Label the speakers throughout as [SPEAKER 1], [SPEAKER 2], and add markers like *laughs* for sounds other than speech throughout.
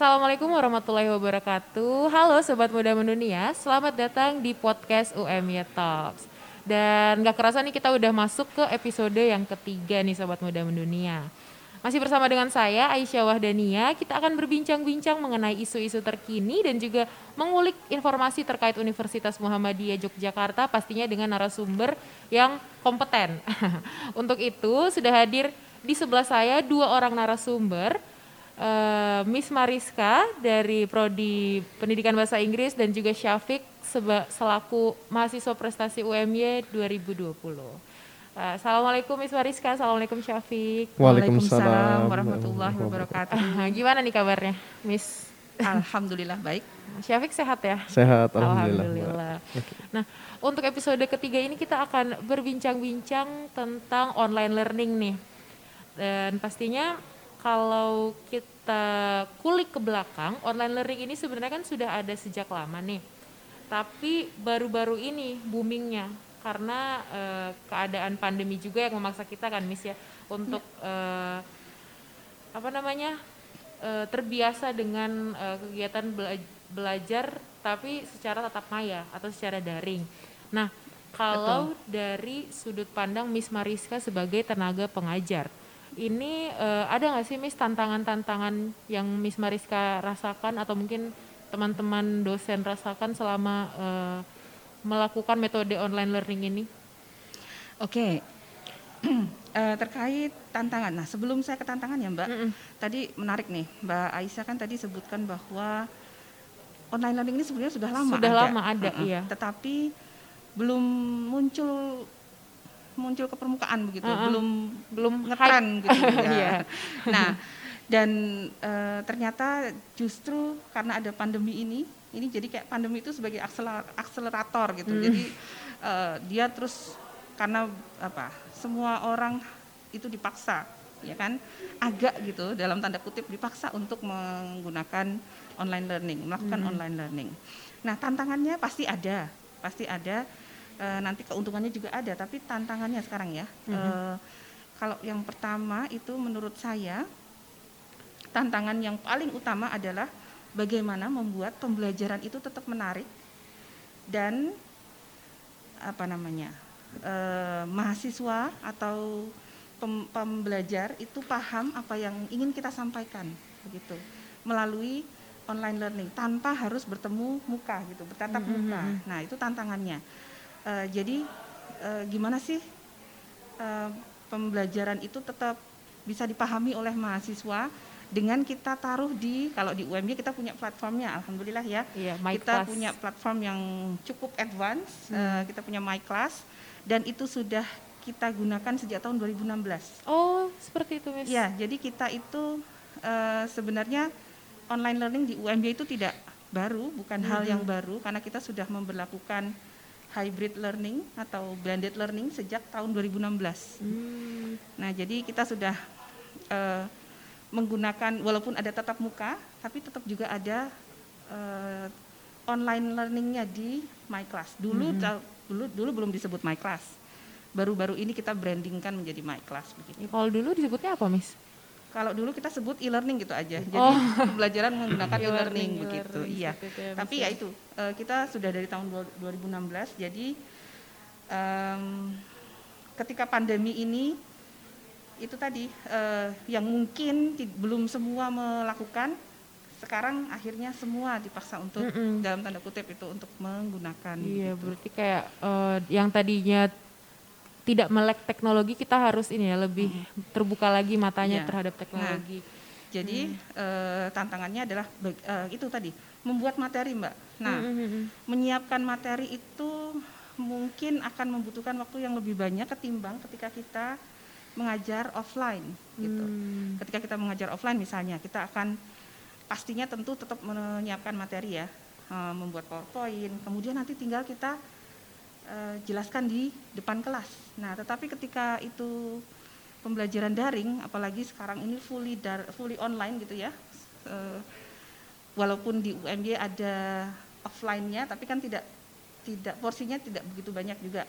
[SPEAKER 1] Assalamualaikum warahmatullahi wabarakatuh. Halo Sobat Muda Mendunia, selamat datang di podcast UMY Talks. Dan gak kerasa nih kita udah masuk ke episode yang ketiga nih Sobat Muda Mendunia. Masih bersama dengan saya Aisyah Wahdania, kita akan berbincang-bincang mengenai isu-isu terkini dan juga mengulik informasi terkait Universitas Muhammadiyah Yogyakarta pastinya dengan narasumber yang kompeten. *laughs* Untuk itu sudah hadir di sebelah saya dua orang narasumber, uh, Miss Mariska dari Prodi Pendidikan Bahasa Inggris dan juga Syafiq selaku mahasiswa prestasi UMY 2020. Uh, Assalamualaikum Miss Mariska, Assalamualaikum Syafiq.
[SPEAKER 2] Waalaikumsalam
[SPEAKER 1] warahmatullahi wabarakatuh. *laughs* Gimana nih kabarnya, Miss?
[SPEAKER 3] Alhamdulillah baik.
[SPEAKER 1] Syafiq sehat ya?
[SPEAKER 2] Sehat, alhamdulillah.
[SPEAKER 1] alhamdulillah. Nah, untuk episode ketiga ini kita akan berbincang-bincang tentang online learning nih. Dan pastinya kalau kita kulik ke belakang, online learning ini sebenarnya kan sudah ada sejak lama nih. Tapi baru-baru ini boomingnya karena uh, keadaan pandemi juga yang memaksa kita kan Miss ya untuk uh, apa namanya uh, terbiasa dengan uh, kegiatan bela belajar tapi secara tatap maya atau secara daring. Nah, kalau Betul. dari sudut pandang Miss Mariska sebagai tenaga pengajar, ini uh, ada nggak sih Miss tantangan-tantangan yang Miss Mariska rasakan atau mungkin teman-teman dosen rasakan selama uh, melakukan metode online learning ini?
[SPEAKER 3] Oke, okay. *clears throat* uh, terkait tantangan. Nah sebelum saya ke tantangan ya Mbak, mm -mm. tadi menarik nih Mbak Aisyah kan tadi sebutkan bahwa online learning ini sebenarnya sudah lama
[SPEAKER 1] sudah
[SPEAKER 3] ada.
[SPEAKER 1] lama ada, uh -uh. iya.
[SPEAKER 3] Tetapi belum muncul muncul ke permukaan begitu, uh -uh. belum belum ngetren gitu *laughs* ya. yeah. Nah, dan e, ternyata justru karena ada pandemi ini, ini jadi kayak pandemi itu sebagai akselerator gitu. Hmm. Jadi e, dia terus karena apa? Semua orang itu dipaksa, ya kan? Agak gitu dalam tanda kutip dipaksa untuk menggunakan online learning, melakukan hmm. online learning. Nah, tantangannya pasti ada, pasti ada e, nanti keuntungannya juga ada tapi tantangannya sekarang ya mm -hmm. e, kalau yang pertama itu menurut saya tantangan yang paling utama adalah bagaimana membuat pembelajaran itu tetap menarik dan apa namanya e, mahasiswa atau pem, pembelajar itu paham apa yang ingin kita sampaikan begitu melalui online learning tanpa harus bertemu muka gitu bertatap mm -hmm. muka nah itu tantangannya Uh, jadi uh, gimana sih uh, pembelajaran itu tetap bisa dipahami oleh mahasiswa dengan kita taruh di kalau di UMY kita punya platformnya alhamdulillah ya
[SPEAKER 1] iya,
[SPEAKER 3] kita class. punya platform yang cukup advance hmm. uh, kita punya my class dan itu sudah kita gunakan sejak tahun 2016
[SPEAKER 1] oh seperti itu Miss
[SPEAKER 3] ya jadi kita itu uh, sebenarnya online learning di UMY itu tidak baru bukan hmm. hal yang baru karena kita sudah memperlakukan hybrid learning atau blended learning sejak tahun 2016. Hmm. Nah, jadi kita sudah uh, menggunakan walaupun ada tatap muka, tapi tetap juga ada uh, online learningnya di My Class. Dulu hmm. dulu dulu belum disebut My Class. Baru-baru ini kita brandingkan menjadi My Class begitu.
[SPEAKER 1] Kalau dulu disebutnya apa, Miss?
[SPEAKER 3] Kalau dulu kita sebut e-learning gitu aja. Jadi oh. pembelajaran menggunakan e-learning e begitu. iya. Gitu ya, Tapi ya itu uh, kita sudah dari tahun 2016. Jadi um, ketika pandemi ini itu tadi uh, yang mungkin belum semua melakukan sekarang akhirnya semua dipaksa untuk mm -mm. dalam tanda kutip itu untuk menggunakan.
[SPEAKER 1] Iya, gitu. berarti kayak uh, yang tadinya tidak melek teknologi kita harus ini ya lebih hmm. terbuka lagi matanya ya. terhadap teknologi.
[SPEAKER 3] Nah, jadi hmm. uh, tantangannya adalah uh, itu tadi membuat materi mbak. Nah hmm, menyiapkan materi itu mungkin akan membutuhkan waktu yang lebih banyak ketimbang ketika kita mengajar offline gitu. Hmm. Ketika kita mengajar offline misalnya kita akan pastinya tentu tetap menyiapkan materi ya, uh, membuat powerpoint. Kemudian nanti tinggal kita uh, jelaskan di depan kelas. Nah, tetapi ketika itu pembelajaran daring, apalagi sekarang ini fully dar, fully online gitu ya, uh, walaupun di UMY ada offline-nya, tapi kan tidak tidak porsinya tidak begitu banyak juga.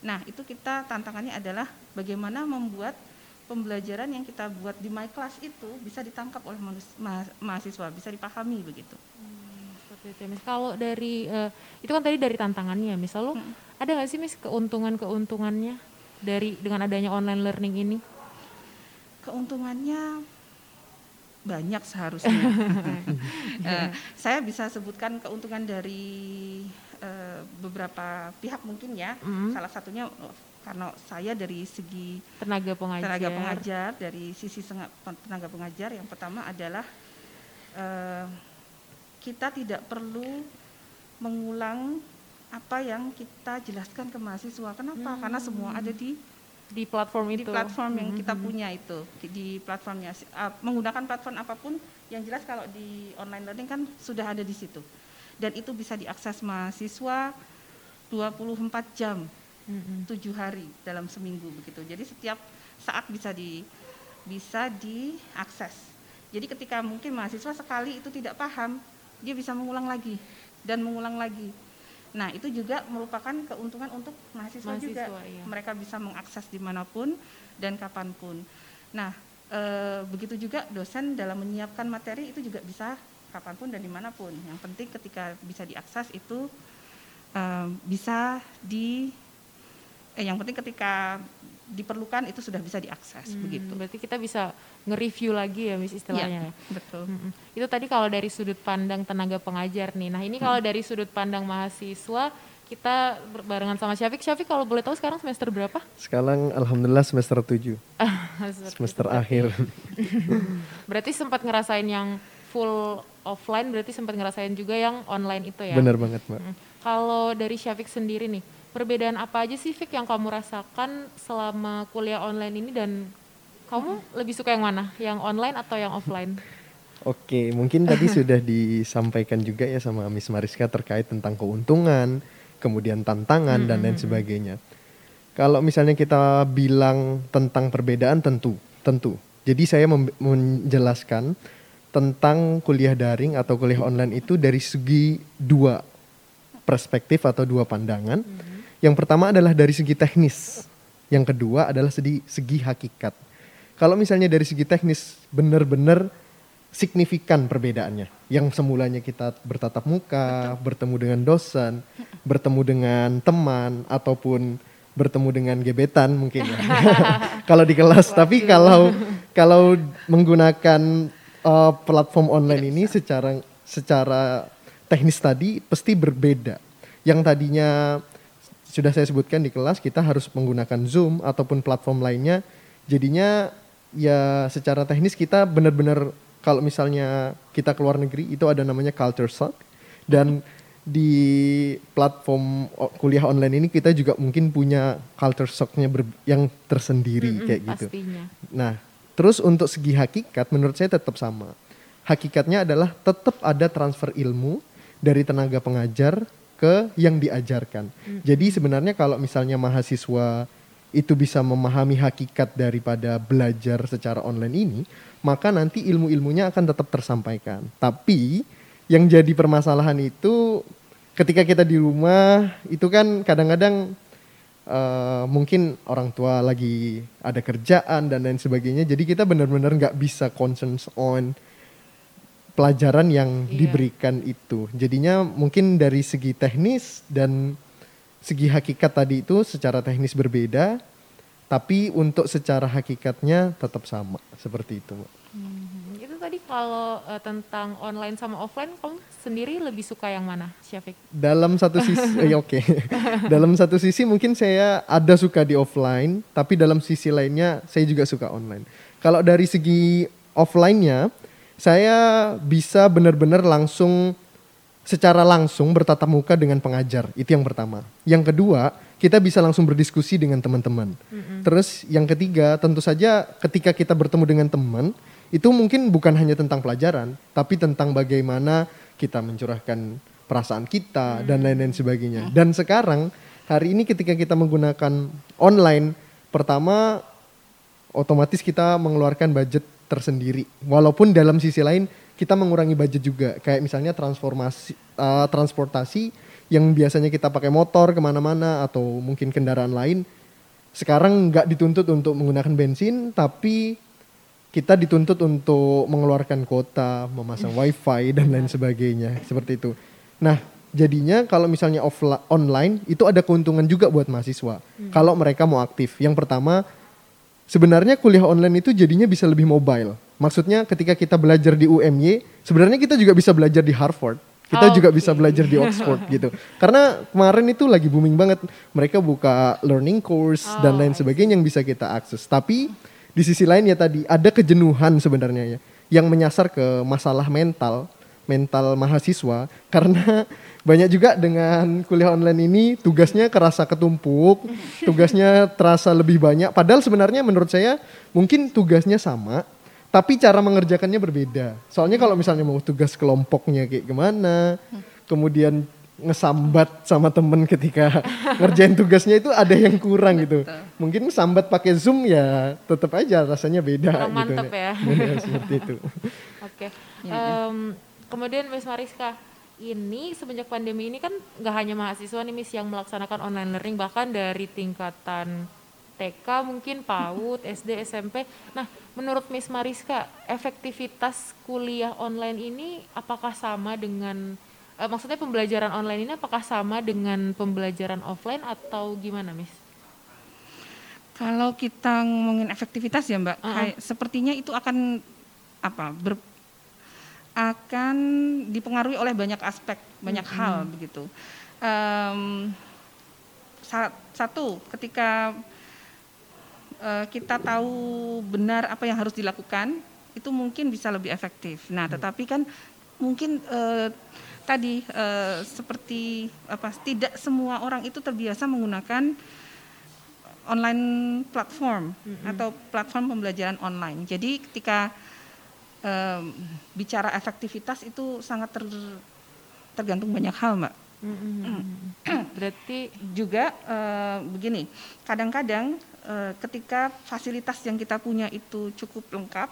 [SPEAKER 3] Nah, itu kita tantangannya adalah bagaimana membuat pembelajaran yang kita buat di my class itu bisa ditangkap oleh ma mahasiswa, bisa dipahami begitu.
[SPEAKER 1] Hmm, seperti itu, Miss. Kalau dari uh, itu kan tadi dari tantangannya, Miss. Lalu hmm. Ada nggak sih, Miss, keuntungan-keuntungannya dari dengan adanya online learning ini?
[SPEAKER 3] Keuntungannya banyak seharusnya. uh, *laughs* *laughs* saya bisa sebutkan keuntungan dari uh, beberapa pihak mungkin ya. Mm. Salah satunya karena saya dari segi
[SPEAKER 1] tenaga pengajar,
[SPEAKER 3] tenaga pengajar dari sisi tenaga pengajar yang pertama adalah uh, kita tidak perlu mengulang apa yang kita jelaskan ke mahasiswa. Kenapa? Hmm. Karena semua ada di
[SPEAKER 1] di platform
[SPEAKER 3] itu. Di platform yang kita hmm. punya itu, di platformnya uh, menggunakan platform apa pun yang jelas kalau di online learning kan sudah ada di situ. Dan itu bisa diakses mahasiswa 24 jam tujuh hari dalam seminggu begitu. Jadi setiap saat bisa di bisa diakses. Jadi ketika mungkin mahasiswa sekali itu tidak paham, dia bisa mengulang lagi dan mengulang lagi. Nah itu juga merupakan keuntungan untuk mahasiswa, mahasiswa juga. Iya. Mereka bisa mengakses di mana pun dan kapan pun. Nah e, begitu juga dosen dalam menyiapkan materi itu juga bisa kapan pun dan di mana pun. Yang penting ketika bisa diakses itu e, bisa di eh, yang penting ketika diperlukan itu sudah bisa diakses hmm, begitu.
[SPEAKER 1] Berarti kita bisa nge-review lagi ya Miss istilahnya. Ya,
[SPEAKER 3] betul.
[SPEAKER 1] Hmm, itu tadi kalau dari sudut pandang tenaga pengajar nih. Nah, ini kalau hmm. dari sudut pandang mahasiswa kita barengan sama Syafiq. Syafiq kalau boleh tahu sekarang semester berapa?
[SPEAKER 2] Sekarang alhamdulillah semester 7. *laughs* semester akhir. *laughs*
[SPEAKER 1] berarti sempat ngerasain yang full offline berarti sempat ngerasain juga yang online itu ya.
[SPEAKER 2] Benar banget, Mbak. Hmm.
[SPEAKER 1] Kalau dari Syafiq sendiri nih, perbedaan apa aja sih Fik yang kamu rasakan selama kuliah online ini dan kamu hmm. lebih suka yang mana? Yang online atau yang offline? *laughs*
[SPEAKER 2] Oke, mungkin tadi *laughs* sudah disampaikan juga ya sama Miss Mariska terkait tentang keuntungan, kemudian tantangan dan lain sebagainya. Kalau misalnya kita bilang tentang perbedaan tentu, tentu. Jadi saya menjelaskan tentang kuliah daring atau kuliah online itu dari segi dua perspektif atau dua pandangan. Hmm yang pertama adalah dari segi teknis. Yang kedua adalah segi, segi hakikat. Kalau misalnya dari segi teknis benar-benar signifikan perbedaannya. Yang semulanya kita bertatap muka, Betul. bertemu dengan dosen, bertemu dengan teman ataupun bertemu dengan gebetan mungkin ya. *laughs* *laughs* kalau di kelas, Waduh. tapi kalau kalau menggunakan uh, platform online ini secara secara teknis tadi pasti berbeda. Yang tadinya sudah saya sebutkan di kelas kita harus menggunakan Zoom ataupun platform lainnya. Jadinya ya secara teknis kita benar-benar kalau misalnya kita keluar negeri itu ada namanya culture shock dan di platform kuliah online ini kita juga mungkin punya culture shocknya yang tersendiri mm -hmm, kayak gitu.
[SPEAKER 1] Pastinya.
[SPEAKER 2] Nah, terus untuk segi hakikat menurut saya tetap sama. Hakikatnya adalah tetap ada transfer ilmu dari tenaga pengajar ke yang diajarkan. Hmm. Jadi sebenarnya kalau misalnya mahasiswa itu bisa memahami hakikat daripada belajar secara online ini, maka nanti ilmu-ilmunya akan tetap tersampaikan. Tapi yang jadi permasalahan itu ketika kita di rumah itu kan kadang-kadang uh, mungkin orang tua lagi ada kerjaan dan lain sebagainya. Jadi kita benar-benar nggak bisa concern on pelajaran yang yeah. diberikan itu. Jadinya mungkin dari segi teknis dan segi hakikat tadi itu secara teknis berbeda, tapi untuk secara hakikatnya tetap sama seperti itu.
[SPEAKER 1] Hmm, itu tadi kalau uh, tentang online sama offline, kamu sendiri lebih suka yang mana, Syafiq?
[SPEAKER 2] Dalam satu sisi, *laughs* eh, oke. Okay. dalam satu sisi mungkin saya ada suka di offline, tapi dalam sisi lainnya saya juga suka online. Kalau dari segi offline-nya, saya bisa benar-benar langsung secara langsung bertatap muka dengan pengajar. Itu yang pertama. Yang kedua, kita bisa langsung berdiskusi dengan teman-teman. Mm-hmm. Terus yang ketiga, tentu saja ketika kita bertemu dengan teman, itu mungkin bukan hanya tentang pelajaran, tapi tentang bagaimana kita mencurahkan perasaan kita mm-hmm. dan lain-lain sebagainya. Dan sekarang hari ini ketika kita menggunakan online, pertama otomatis kita mengeluarkan budget tersendiri. Walaupun dalam sisi lain kita mengurangi budget juga. Kayak misalnya transformasi uh, transportasi yang biasanya kita pakai motor ke mana-mana atau mungkin kendaraan lain sekarang nggak dituntut untuk menggunakan bensin, tapi kita dituntut untuk mengeluarkan kuota, memasang wifi dan lain sebagainya seperti itu. Nah, jadinya kalau misalnya offline online itu ada keuntungan juga buat mahasiswa hmm. kalau mereka mau aktif. Yang pertama, sebenarnya kuliah online itu jadinya bisa lebih mobile. Maksudnya ketika kita belajar di UMY, sebenarnya kita juga bisa belajar di Harvard. Kita oh, juga okay. bisa belajar di Oxford gitu. Karena kemarin itu lagi booming banget. Mereka buka learning course oh, dan lain sebagainya yang bisa kita akses. Tapi di sisi lain ya tadi ada kejenuhan sebenarnya ya yang menyasar ke masalah mental mental mahasiswa karena *laughs* banyak juga dengan kuliah online ini tugasnya kerasa ketumpuk, *laughs* tugasnya terasa lebih banyak padahal sebenarnya menurut saya mungkin tugasnya sama tapi cara mengerjakannya berbeda. Soalnya kalau misalnya mau tugas kelompoknya kayak gimana, kemudian ngesambat sama temen ketika *laughs* ngerjain tugasnya itu ada yang kurang gitu. Mungkin sambat pakai Zoom ya tetap aja rasanya beda
[SPEAKER 1] Kurang
[SPEAKER 2] gitu.
[SPEAKER 1] Mantep ya.
[SPEAKER 2] ya seperti itu.
[SPEAKER 1] Oke. Okay. Um, kemudian Miss Mariska, ini semenjak pandemi ini kan nggak hanya mahasiswa nih Miss yang melaksanakan online learning bahkan dari tingkatan TK mungkin PAUD, SD, SMP. Nah, menurut Miss Mariska, efektivitas kuliah online ini apakah sama dengan uh, maksudnya pembelajaran online ini apakah sama dengan pembelajaran offline atau gimana, Miss?
[SPEAKER 3] Kalau kita ngomongin efektivitas ya, Mbak, uh -uh. kayak, sepertinya itu akan apa? Ber, akan dipengaruhi oleh banyak aspek, banyak -hmm. hal begitu. Um, satu, ketika uh, kita tahu benar apa yang harus dilakukan, itu mungkin bisa lebih efektif. Nah, tetapi kan mungkin uh, tadi uh, seperti apa tidak semua orang itu terbiasa menggunakan online platform mm-hmm. atau platform pembelajaran online. Jadi ketika um, bicara efektivitas itu sangat ter, tergantung banyak hal, Mbak. Mm-hmm. *clears throat* Berarti juga uh, begini, kadang-kadang uh, ketika fasilitas yang kita punya itu cukup lengkap,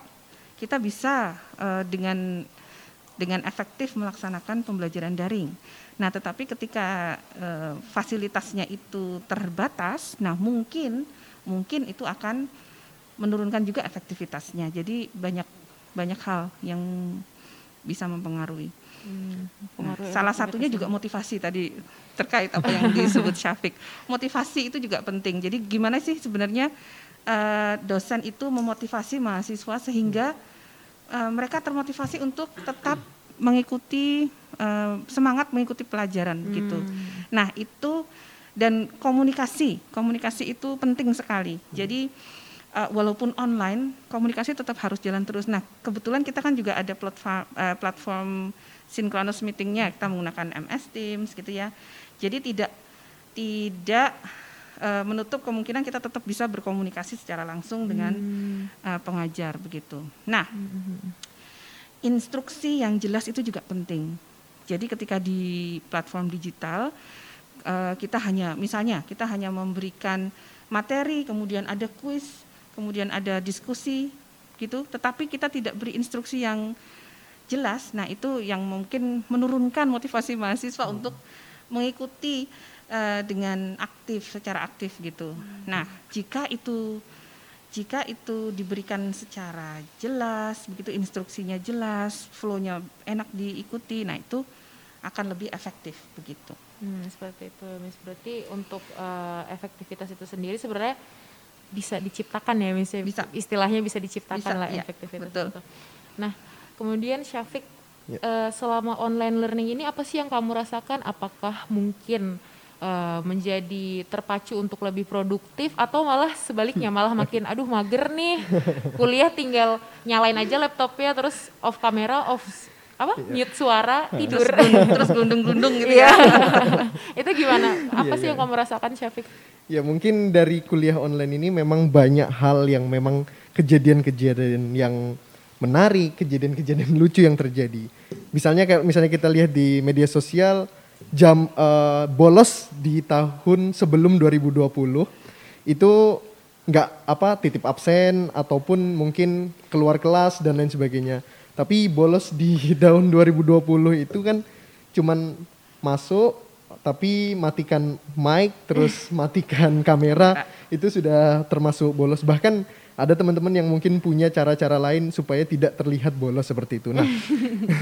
[SPEAKER 3] kita bisa uh, dengan dengan efektif melaksanakan pembelajaran daring. Nah, tetapi ketika e, fasilitasnya itu terbatas, nah mungkin mungkin itu akan menurunkan juga efektivitasnya. Jadi banyak banyak hal yang bisa mempengaruhi. Hmm, nah, salah satunya juga motivasi tadi terkait apa yang disebut *laughs* Syafiq. Motivasi itu juga penting. Jadi gimana sih sebenarnya uh, dosen itu memotivasi mahasiswa sehingga uh, mereka termotivasi untuk tetap mengikuti uh, semangat mengikuti pelajaran hmm. gitu. Nah itu dan komunikasi komunikasi itu penting sekali. Hmm. Jadi uh, walaupun online komunikasi tetap harus jalan terus. Nah kebetulan kita kan juga ada platform uh, platform synchronous meetingnya kita menggunakan MS Teams gitu ya. Jadi tidak tidak uh, menutup kemungkinan kita tetap bisa berkomunikasi secara langsung dengan hmm. uh, pengajar begitu. Nah, hmm. instruksi yang jelas itu juga penting. Jadi ketika di platform digital uh, kita hanya misalnya kita hanya memberikan materi, kemudian ada kuis, kemudian ada diskusi gitu, tetapi kita tidak beri instruksi yang jelas. Nah, itu yang mungkin menurunkan motivasi mahasiswa hmm. untuk mengikuti uh, dengan aktif secara aktif gitu. Hmm. Nah, jika itu jika itu diberikan secara jelas, begitu instruksinya jelas, flow-nya enak diikuti, nah itu akan lebih efektif begitu.
[SPEAKER 1] Hmm, seperti itu, Miss. Berarti untuk uh, efektivitas itu sendiri sebenarnya bisa diciptakan ya, Miss. Ya? Bisa. Istilahnya bisa diciptakan bisa, lah ya, efektivitas betul. itu. Nah, kemudian Syafiq, ya. uh, selama online learning ini apa sih yang kamu rasakan? Apakah mungkin uh, menjadi terpacu untuk lebih produktif atau malah sebaliknya malah makin aduh mager nih kuliah tinggal nyalain aja laptopnya terus off kamera off apa? Iya. mute suara tidur.
[SPEAKER 3] terus gelundung-gelundung gitu ya. *laughs*
[SPEAKER 1] Itu gimana? Apa iya, sih iya. yang kamu rasakan Syafiq
[SPEAKER 2] ya mungkin dari kuliah online ini memang banyak hal yang memang kejadian-kejadian yang menarik kejadian-kejadian *laughs* lucu yang terjadi. Misalnya kayak misalnya kita lihat di media sosial jam uh, bolos di tahun sebelum 2020 itu nggak apa titip absen ataupun mungkin keluar kelas dan lain sebagainya. Tapi bolos di *laughs* tahun 2020 itu kan cuman masuk tapi matikan mic terus *laughs* matikan kamera itu sudah termasuk bolos. Bahkan ada teman-teman yang mungkin punya cara-cara lain supaya tidak terlihat bolos seperti itu. Nah,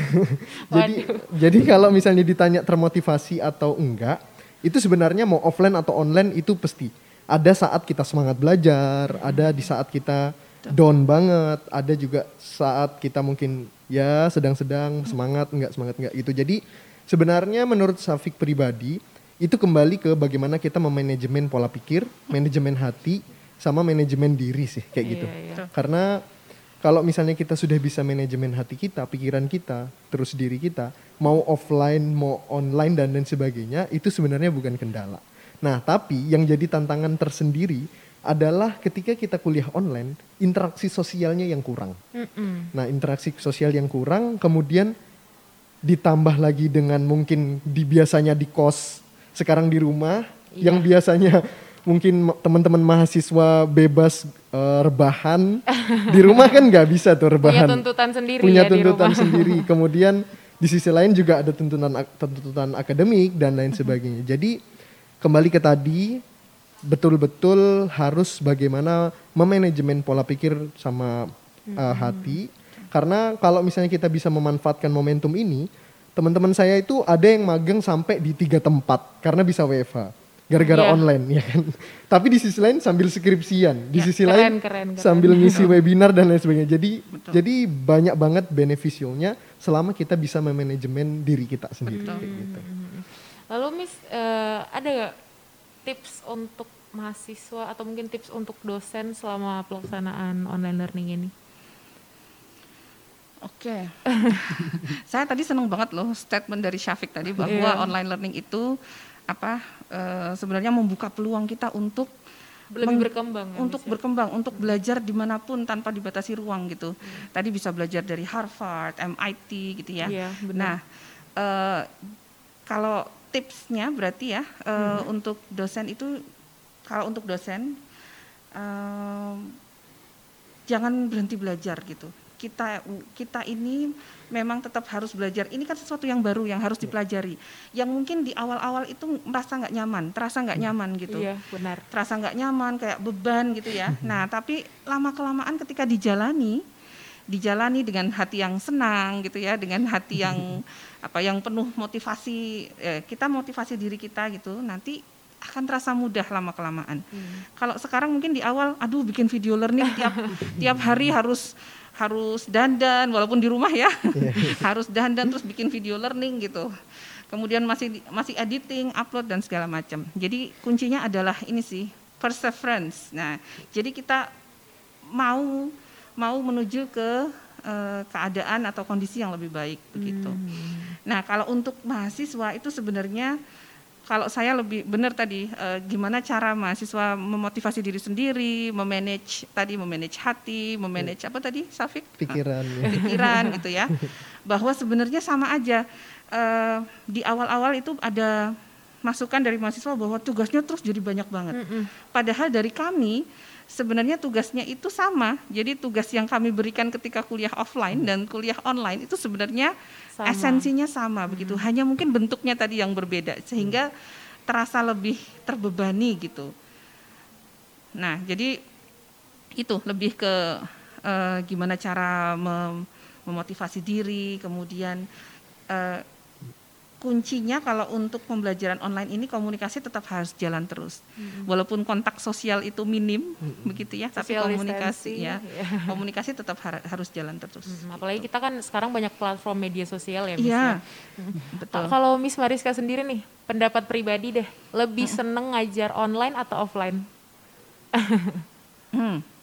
[SPEAKER 2] *laughs* jadi jadi kalau misalnya ditanya termotivasi atau enggak, itu sebenarnya mau offline atau online itu pasti. Ada saat kita semangat belajar, ada di saat kita down banget, ada juga saat kita mungkin ya sedang-sedang semangat enggak semangat enggak itu. Jadi sebenarnya menurut Safik pribadi itu kembali ke bagaimana kita memanajemen pola pikir, manajemen hati, sama manajemen diri sih kayak gitu. Iya, iya. Karena kalau misalnya kita sudah bisa manajemen hati kita, pikiran kita, terus diri kita, mau offline, mau online dan lain sebagainya, itu sebenarnya bukan kendala. Nah, tapi yang jadi tantangan tersendiri adalah ketika kita kuliah online, interaksi sosialnya yang kurang. Mm -mm. Nah, interaksi sosial yang kurang, kemudian ditambah lagi dengan mungkin di biasanya di kos, sekarang di rumah, iya. yang biasanya mungkin teman-teman mahasiswa bebas uh, rebahan *laughs* di rumah kan nggak bisa tuh rebahan
[SPEAKER 1] punya tuntutan sendiri
[SPEAKER 2] punya ya tuntutan sendiri *laughs* kemudian di sisi lain juga ada tuntutan tuntutan akademik dan lain sebagainya jadi kembali ke tadi betul-betul harus bagaimana memanajemen pola pikir sama uh, hati karena kalau misalnya kita bisa memanfaatkan momentum ini teman-teman saya itu ada yang magang sampai di tiga tempat karena bisa WFH gara-gara yeah. online ya kan. *laughs* Tapi di sisi lain sambil skripsian, di yeah, sisi keren, lain keren, keren. sambil ngisi *laughs* webinar dan lain sebagainya. Jadi Betul. jadi banyak banget benefisionya selama kita bisa memanajemen diri kita sendiri Betul. gitu.
[SPEAKER 1] Lalu Miss uh, ada gak tips untuk mahasiswa atau mungkin tips untuk dosen selama pelaksanaan online learning ini?
[SPEAKER 3] Oke, okay. *laughs* saya tadi senang banget loh statement dari Syafiq tadi bahwa yeah. online learning itu apa e, sebenarnya membuka peluang kita untuk
[SPEAKER 1] lebih berkembang
[SPEAKER 3] ya, untuk berkembang untuk belajar di mana pun tanpa dibatasi ruang gitu hmm. tadi bisa belajar dari Harvard MIT gitu ya, ya nah e, kalau tipsnya berarti ya e, hmm. untuk dosen itu kalau untuk dosen e, jangan berhenti belajar gitu kita kita ini memang tetap harus belajar. Ini kan sesuatu yang baru yang harus dipelajari. Yang mungkin di awal-awal itu merasa nggak nyaman, terasa nggak hmm. nyaman gitu.
[SPEAKER 1] Iya, benar.
[SPEAKER 3] Terasa nggak nyaman, kayak beban gitu ya. Nah, tapi lama kelamaan ketika dijalani, dijalani dengan hati yang senang gitu ya, dengan hati yang apa yang penuh motivasi. Eh, kita motivasi diri kita gitu. Nanti akan terasa mudah lama kelamaan. Hmm. Kalau sekarang mungkin di awal, aduh bikin video learning tiap *laughs* tiap hari harus harus dandan walaupun di rumah ya iya. *laughs* harus dandan terus bikin video learning gitu kemudian masih masih editing upload dan segala macam jadi kuncinya adalah ini sih perseverance nah jadi kita mau mau menuju ke uh, keadaan atau kondisi yang lebih baik begitu hmm. nah kalau untuk mahasiswa itu sebenarnya kalau saya lebih benar tadi uh, gimana cara mahasiswa memotivasi diri sendiri, memanage tadi memanage hati, memanage apa tadi Safik?
[SPEAKER 2] Pikiran.
[SPEAKER 3] Uh, pikiran gitu ya. *laughs* Bahwa sebenarnya sama aja uh, di awal-awal itu ada masukan dari mahasiswa bahwa tugasnya terus jadi banyak banget. Mm -mm. Padahal dari kami sebenarnya tugasnya itu sama. Jadi tugas yang kami berikan ketika kuliah offline dan kuliah online itu sebenarnya sama. esensinya sama hmm. begitu. Hanya mungkin bentuknya tadi yang berbeda sehingga terasa lebih terbebani gitu. Nah, jadi itu lebih ke uh, gimana cara mem memotivasi diri, kemudian uh, kuncinya kalau untuk pembelajaran online ini komunikasi tetap harus jalan terus. Hmm. Walaupun kontak sosial itu minim hmm. begitu ya, tapi komunikasi ya, *laughs* ya, komunikasi tetap har harus jalan terus.
[SPEAKER 1] Hmm. Apalagi kita kan sekarang banyak platform media sosial ya, Miss. Ya. Hmm. Betul. Kalau Miss Mariska sendiri nih, pendapat pribadi deh, lebih hmm. seneng ngajar online atau offline? *laughs*
[SPEAKER 3] hmm.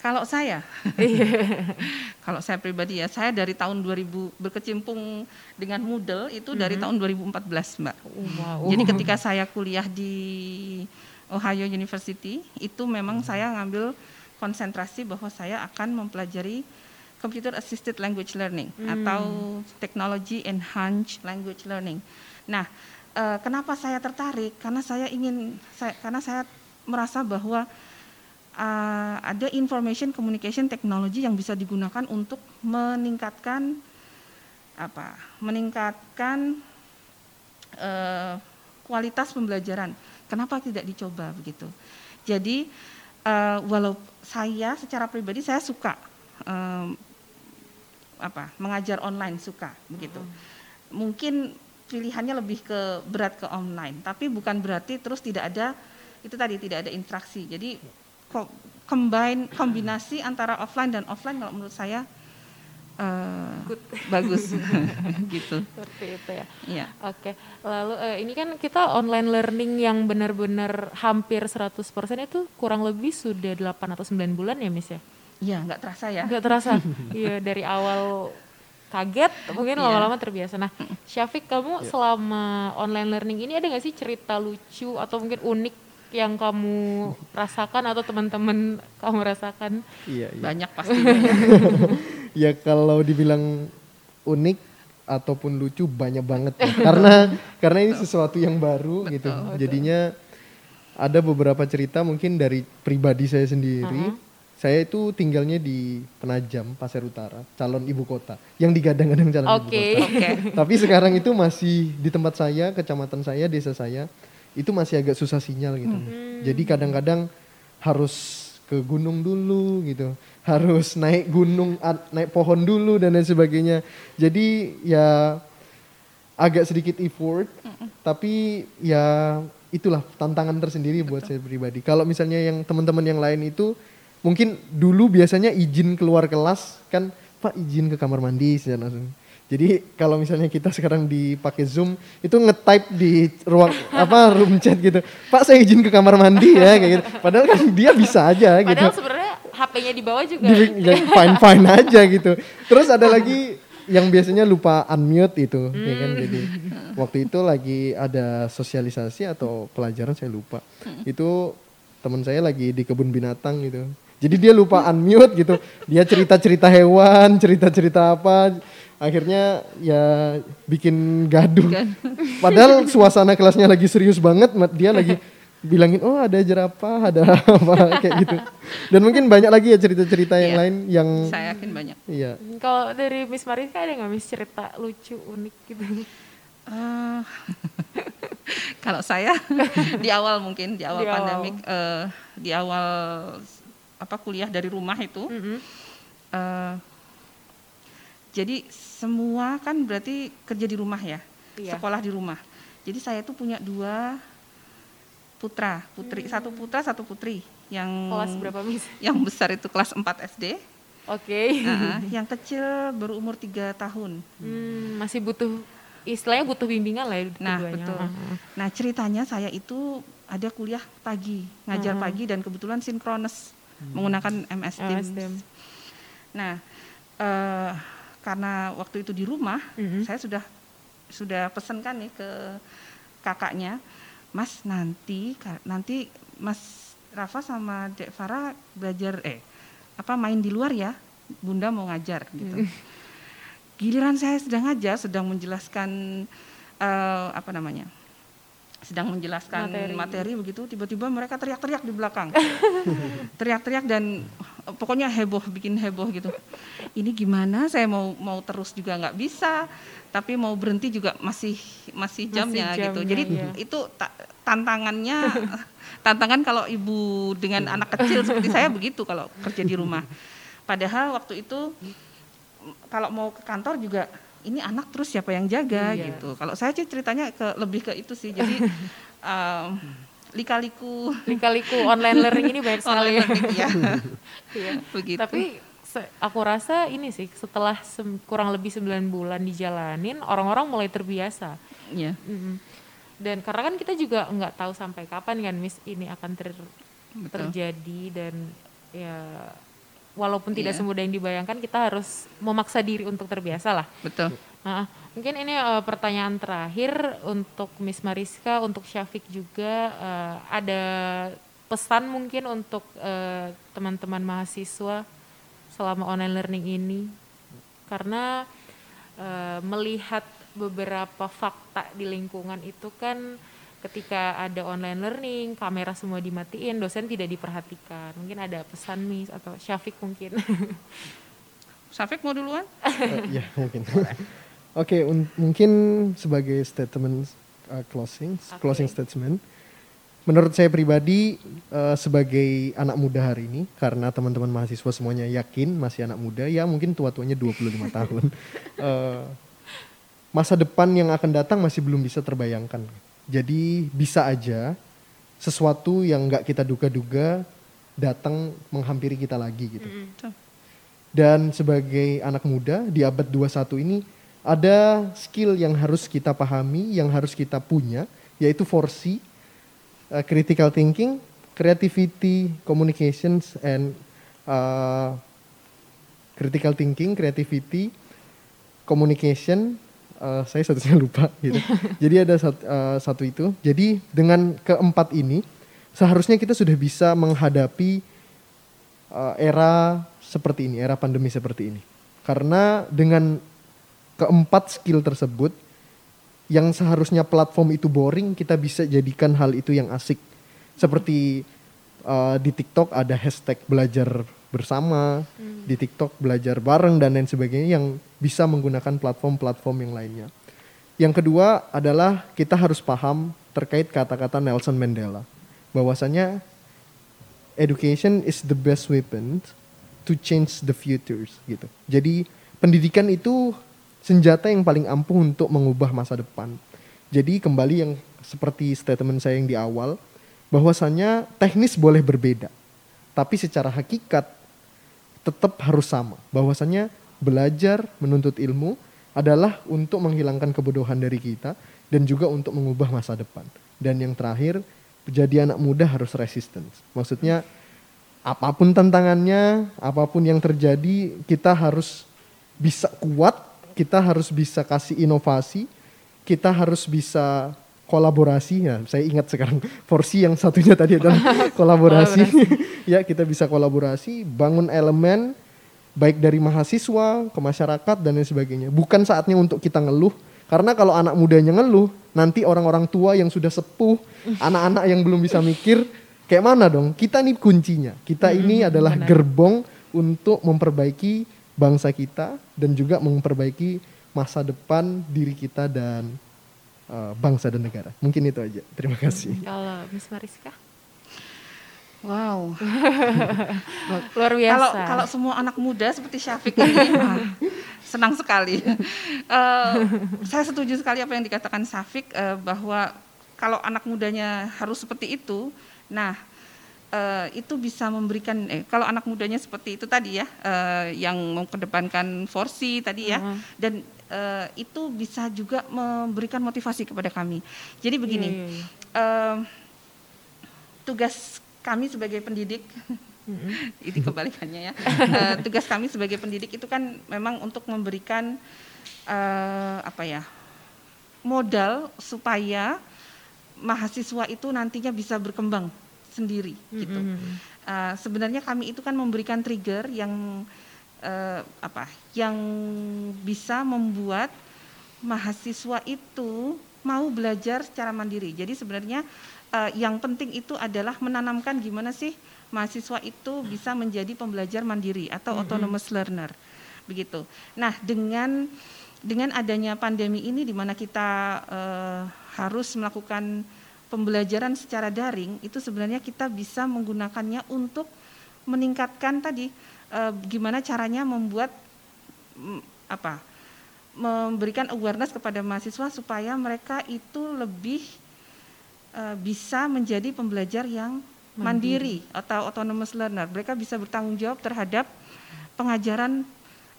[SPEAKER 3] Kalau saya, iya. *laughs* kalau saya pribadi ya, saya dari tahun 2000 berkecimpung dengan Moodle itu dari mm -hmm. tahun 2014, Mbak. Wow. Jadi ketika saya kuliah di Ohio University, itu memang saya ngambil konsentrasi bahwa saya akan mempelajari Computer Assisted Language Learning hmm. atau Technology Enhanced Language Learning. Nah, eh, kenapa saya tertarik? Karena saya ingin, saya, karena saya merasa bahwa uh, ada information communication technology yang bisa digunakan untuk meningkatkan apa? Meningkatkan uh, kualitas pembelajaran. Kenapa tidak dicoba begitu? Jadi uh, walau saya secara pribadi saya suka um, apa mengajar online suka begitu. Hmm. Mungkin pilihannya lebih ke berat ke online, tapi bukan berarti terus tidak ada itu tadi tidak ada interaksi. Jadi combine kombinasi antara offline dan offline kalau menurut saya uh, bagus *laughs* gitu.
[SPEAKER 1] Seperti itu ya.
[SPEAKER 3] Iya.
[SPEAKER 1] Oke. Lalu uh, ini kan kita online learning yang benar-benar hampir 100% itu kurang lebih sudah 8 atau 9 bulan ya, Miss ya?
[SPEAKER 3] Iya, nggak terasa ya.
[SPEAKER 1] Nggak terasa. *laughs* Iya, dari awal kaget, mungkin iya. lama-lama terbiasa. Nah, Syafiq, kamu yeah. selama online learning ini ada nggak sih cerita lucu atau mungkin unik yang kamu rasakan atau teman-teman kamu rasakan?
[SPEAKER 3] Iya, iya. Banyak pasti. *laughs*
[SPEAKER 2] ya kalau dibilang unik ataupun lucu banyak banget ya. karena karena ini sesuatu yang baru betul, gitu. Betul. Jadinya ada beberapa cerita mungkin dari pribadi saya sendiri. Uh -huh saya itu tinggalnya di Penajam, Pasir Utara, calon ibu kota, yang digadang-gadang calon okay. ibu kota. Okay. Tapi sekarang itu masih di tempat saya, kecamatan saya, desa saya, itu masih agak susah sinyal gitu. Hmm. Jadi kadang-kadang harus ke gunung dulu gitu, harus naik gunung, naik pohon dulu dan lain sebagainya. Jadi ya agak sedikit effort, hmm. tapi ya itulah tantangan tersendiri Betul. buat saya pribadi. Kalau misalnya yang teman-teman yang lain itu mungkin dulu biasanya izin keluar kelas kan Pak izin ke kamar mandi saya langsung. Jadi kalau misalnya kita sekarang dipakai Zoom itu nge-type di ruang apa room chat gitu. Pak saya izin ke kamar mandi ya kayak gitu. Padahal kan dia bisa aja
[SPEAKER 1] Padahal
[SPEAKER 2] gitu.
[SPEAKER 1] Padahal sebenarnya HP-nya di bawah juga.
[SPEAKER 2] fine fine aja gitu. Terus ada lagi yang biasanya lupa unmute itu hmm. ya kan jadi waktu itu lagi ada sosialisasi atau pelajaran saya lupa. Hmm. Itu teman saya lagi di kebun binatang gitu jadi dia lupa unmute gitu. Dia cerita-cerita hewan, cerita-cerita apa. Akhirnya ya bikin gaduh. *laughs* Padahal suasana kelasnya lagi serius banget. Dia lagi bilangin oh ada jerapah, ada apa kayak gitu. Dan mungkin banyak lagi ya cerita-cerita yang iya, lain yang
[SPEAKER 3] saya yakin banyak.
[SPEAKER 2] Iya.
[SPEAKER 1] Kalau dari Miss Mariska ada nggak Miss cerita lucu unik gitu? Uh, *laughs*
[SPEAKER 3] kalau saya di awal mungkin di awal di pandemik awal. Uh, di awal apa kuliah dari rumah itu. Mm -hmm. uh, jadi semua kan berarti kerja di rumah ya, iya. sekolah di rumah. Jadi saya tuh punya dua putra, putri, hmm. satu putra, satu putri. Yang
[SPEAKER 1] kelas berapa mis?
[SPEAKER 3] Yang besar itu kelas 4 SD.
[SPEAKER 1] Oke. Okay.
[SPEAKER 3] Uh, *laughs* yang kecil baru umur tiga tahun.
[SPEAKER 1] Hmm, masih butuh istilahnya butuh bimbingan lah ya
[SPEAKER 3] Nah, betul. Uh -huh. Nah, ceritanya saya itu ada kuliah pagi, ngajar uh -huh. pagi dan kebetulan sinkrones hmm. menggunakan MS Teams. MS Teams. Nah, uh, karena waktu itu di rumah, hmm. saya sudah sudah pesankan nih ke kakaknya, Mas nanti nanti Mas Rafa sama Dek Farah belajar eh apa main di luar ya, Bunda mau ngajar gitu. Hmm. Giliran saya sedang ngajar, sedang menjelaskan uh, apa namanya sedang menjelaskan materi, materi begitu tiba-tiba mereka teriak-teriak di belakang. *laughs* Teriak-teriak dan eh, pokoknya heboh bikin heboh gitu. Ini gimana? Saya mau mau terus juga nggak bisa tapi mau berhenti juga masih masih jamnya, masih jamnya gitu. jadi ya. itu ta tantangannya *laughs* tantangan kalau ibu dengan anak kecil seperti saya begitu kalau kerja di rumah. Padahal waktu itu kalau mau ke kantor juga ini anak terus siapa yang jaga iya. gitu. Kalau saya sih ceritanya ke lebih ke itu sih. Jadi *laughs* um, lika-liku
[SPEAKER 1] lika-liku online learning ini banyak *laughs* sekali ya.
[SPEAKER 3] ya. *laughs* iya. Begitu.
[SPEAKER 1] Tapi aku rasa ini sih setelah kurang lebih 9 bulan dijalanin orang-orang mulai terbiasa.
[SPEAKER 3] Iya.
[SPEAKER 1] Mm -hmm. Dan karena kan kita juga nggak tahu sampai kapan kan Miss ini akan ter Betul. terjadi dan ya walaupun tidak yeah. semudah yang dibayangkan kita harus memaksa diri untuk terbiasa lah.
[SPEAKER 3] Betul.
[SPEAKER 1] Nah, mungkin ini uh, pertanyaan terakhir untuk Miss Mariska, untuk Syafiq juga uh, ada pesan mungkin untuk uh, teman-teman mahasiswa selama online learning ini karena uh, melihat beberapa fakta di lingkungan itu kan ketika ada online learning, kamera semua dimatiin, dosen tidak diperhatikan. Mungkin ada pesan Miss atau Syafiq mungkin. *laughs*
[SPEAKER 3] Syafiq mau duluan?
[SPEAKER 2] uh, ya mungkin. Oke, okay, mungkin sebagai statement uh, closing okay. closing statement. Menurut saya pribadi uh, sebagai anak muda hari ini karena teman-teman mahasiswa semuanya yakin masih anak muda ya mungkin tua-tuanya 25 *laughs* tahun. Uh, masa depan yang akan datang masih belum bisa terbayangkan. Jadi bisa aja sesuatu yang nggak kita duga-duga datang menghampiri kita lagi gitu. Dan sebagai anak muda di abad 21 ini ada skill yang harus kita pahami, yang harus kita punya, yaitu 4C, uh, critical thinking, creativity, communications, and uh, critical thinking, creativity, communication, uh, saya satunya lupa gitu. *laughs* Jadi ada satu, uh, satu itu. Jadi dengan keempat ini seharusnya kita sudah bisa menghadapi uh, era seperti ini, era pandemi seperti ini. Karena dengan keempat skill tersebut yang seharusnya platform itu boring, kita bisa jadikan hal itu yang asik. Seperti uh, di TikTok ada hashtag belajar bersama, hmm. di TikTok belajar bareng dan lain sebagainya yang bisa menggunakan platform-platform yang lainnya. Yang kedua adalah kita harus paham terkait kata-kata Nelson Mandela bahwasanya education is the best weapon to change the futures gitu. Jadi pendidikan itu senjata yang paling ampuh untuk mengubah masa depan. Jadi kembali yang seperti statement saya yang di awal bahwasanya teknis boleh berbeda, tapi secara hakikat tetap harus sama. Bahwasanya belajar menuntut ilmu adalah untuk menghilangkan kebodohan dari kita dan juga untuk mengubah masa depan. Dan yang terakhir, jadi anak muda harus resistance. Maksudnya apa pun tantangannya, apa pun yang terjadi, kita harus bisa kuat, kita harus bisa kasih inovasi, kita harus bisa kolaborasi ya saya ingat sekarang porsi yang satunya tadi adalah *laughs* kolaborasi. *laughs* ya kita bisa kolaborasi bangun elemen baik dari mahasiswa ke masyarakat dan lain sebagainya. Bukan saatnya untuk kita ngeluh karena kalau anak mudanya ngeluh nanti orang-orang tua yang sudah sepuh *laughs* anak-anak yang belum bisa mikir kayak mana dong? Kita nih kuncinya. Kita ini adalah gerbong untuk memperbaiki bangsa kita dan juga memperbaiki masa depan diri kita dan uh, bangsa dan negara. Mungkin itu aja. Terima kasih. *laughs*
[SPEAKER 1] Kalau Miss Mariska?
[SPEAKER 3] Wow, *laughs*
[SPEAKER 1] luar biasa.
[SPEAKER 3] Kalau kalau semua anak muda seperti Syafiq ini, *laughs* senang sekali. Uh, saya setuju sekali apa yang dikatakan Syafiq uh, bahwa kalau anak mudanya harus seperti itu, nah uh, itu bisa memberikan eh kalau anak mudanya seperti itu tadi ya uh, yang mengedepankan forsi tadi ya uh -huh. dan uh, itu bisa juga memberikan motivasi kepada kami. Jadi begini, yeah, yeah, yeah. Uh, tugas kami sebagai pendidik, mm-hmm. itu kebalikannya ya. uh, tugas kami sebagai pendidik itu kan memang untuk memberikan uh, apa ya modal supaya mahasiswa itu nantinya bisa berkembang sendiri gitu. Mm-hmm. Uh, sebenarnya kami itu kan memberikan trigger yang uh, apa yang bisa membuat mahasiswa itu mau belajar secara mandiri. Jadi sebenarnya uh, yang penting itu adalah menanamkan gimana sih mahasiswa itu bisa menjadi pembelajar mandiri atau mm-hmm. autonomous learner. Begitu. Nah, dengan dengan adanya pandemi ini di mana kita uh, harus melakukan pembelajaran secara daring, itu sebenarnya kita bisa menggunakannya untuk meningkatkan tadi uh, gimana caranya membuat um, apa memberikan awareness kepada mahasiswa supaya mereka itu lebih uh, bisa menjadi pembelajar yang mandiri, mandiri atau autonomous learner. Mereka bisa bertanggung jawab terhadap pengajaran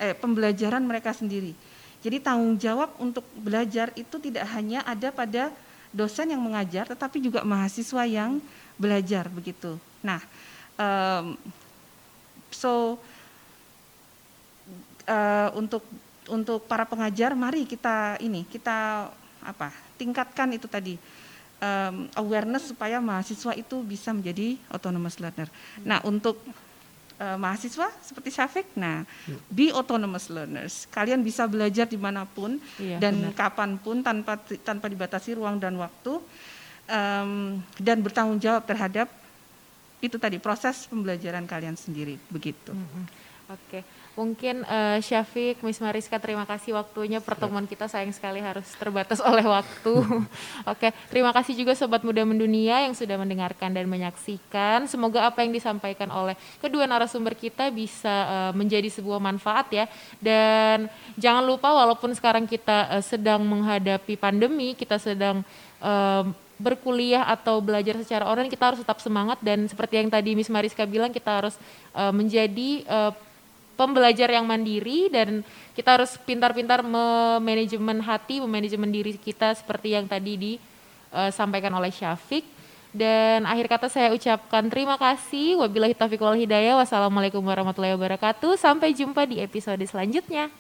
[SPEAKER 3] eh, pembelajaran mereka sendiri. Jadi tanggung jawab untuk belajar itu tidak hanya ada pada dosen yang mengajar, tetapi juga mahasiswa yang belajar begitu. Nah, um, so uh, untuk untuk para pengajar mari kita ini kita apa tingkatkan itu tadi um, awareness supaya mahasiswa itu bisa menjadi autonomous learner. Nah untuk uh, mahasiswa seperti Syafiq, nah be autonomous learners. Kalian bisa belajar di mana pun iya, dan benar. kapan pun tanpa tanpa dibatasi ruang dan waktu um, dan bertanggung jawab terhadap itu tadi proses pembelajaran kalian sendiri begitu. Mm -hmm.
[SPEAKER 1] Oke, mungkin uh, Syafiq, Miss Mariska terima kasih waktunya. Pertemuan kita sayang sekali harus terbatas *laughs* oleh waktu. *laughs* Oke, terima kasih juga Sobat Muda Mendunia yang sudah mendengarkan dan menyaksikan. Semoga apa yang disampaikan oleh kedua narasumber kita bisa uh, menjadi sebuah manfaat ya. Dan jangan lupa walaupun sekarang kita uh, sedang menghadapi pandemi, kita sedang uh, berkuliah atau belajar secara online kita harus tetap semangat dan seperti yang tadi Miss Mariska bilang kita harus uh, menjadi uh, pembelajar yang mandiri dan kita harus pintar-pintar memanajemen hati, memanajemen diri kita seperti yang tadi disampaikan oleh Syafiq. Dan akhir kata saya ucapkan terima kasih. Wabillahi taufiq wal hidayah. Wassalamualaikum warahmatullahi wabarakatuh. Sampai jumpa di episode selanjutnya.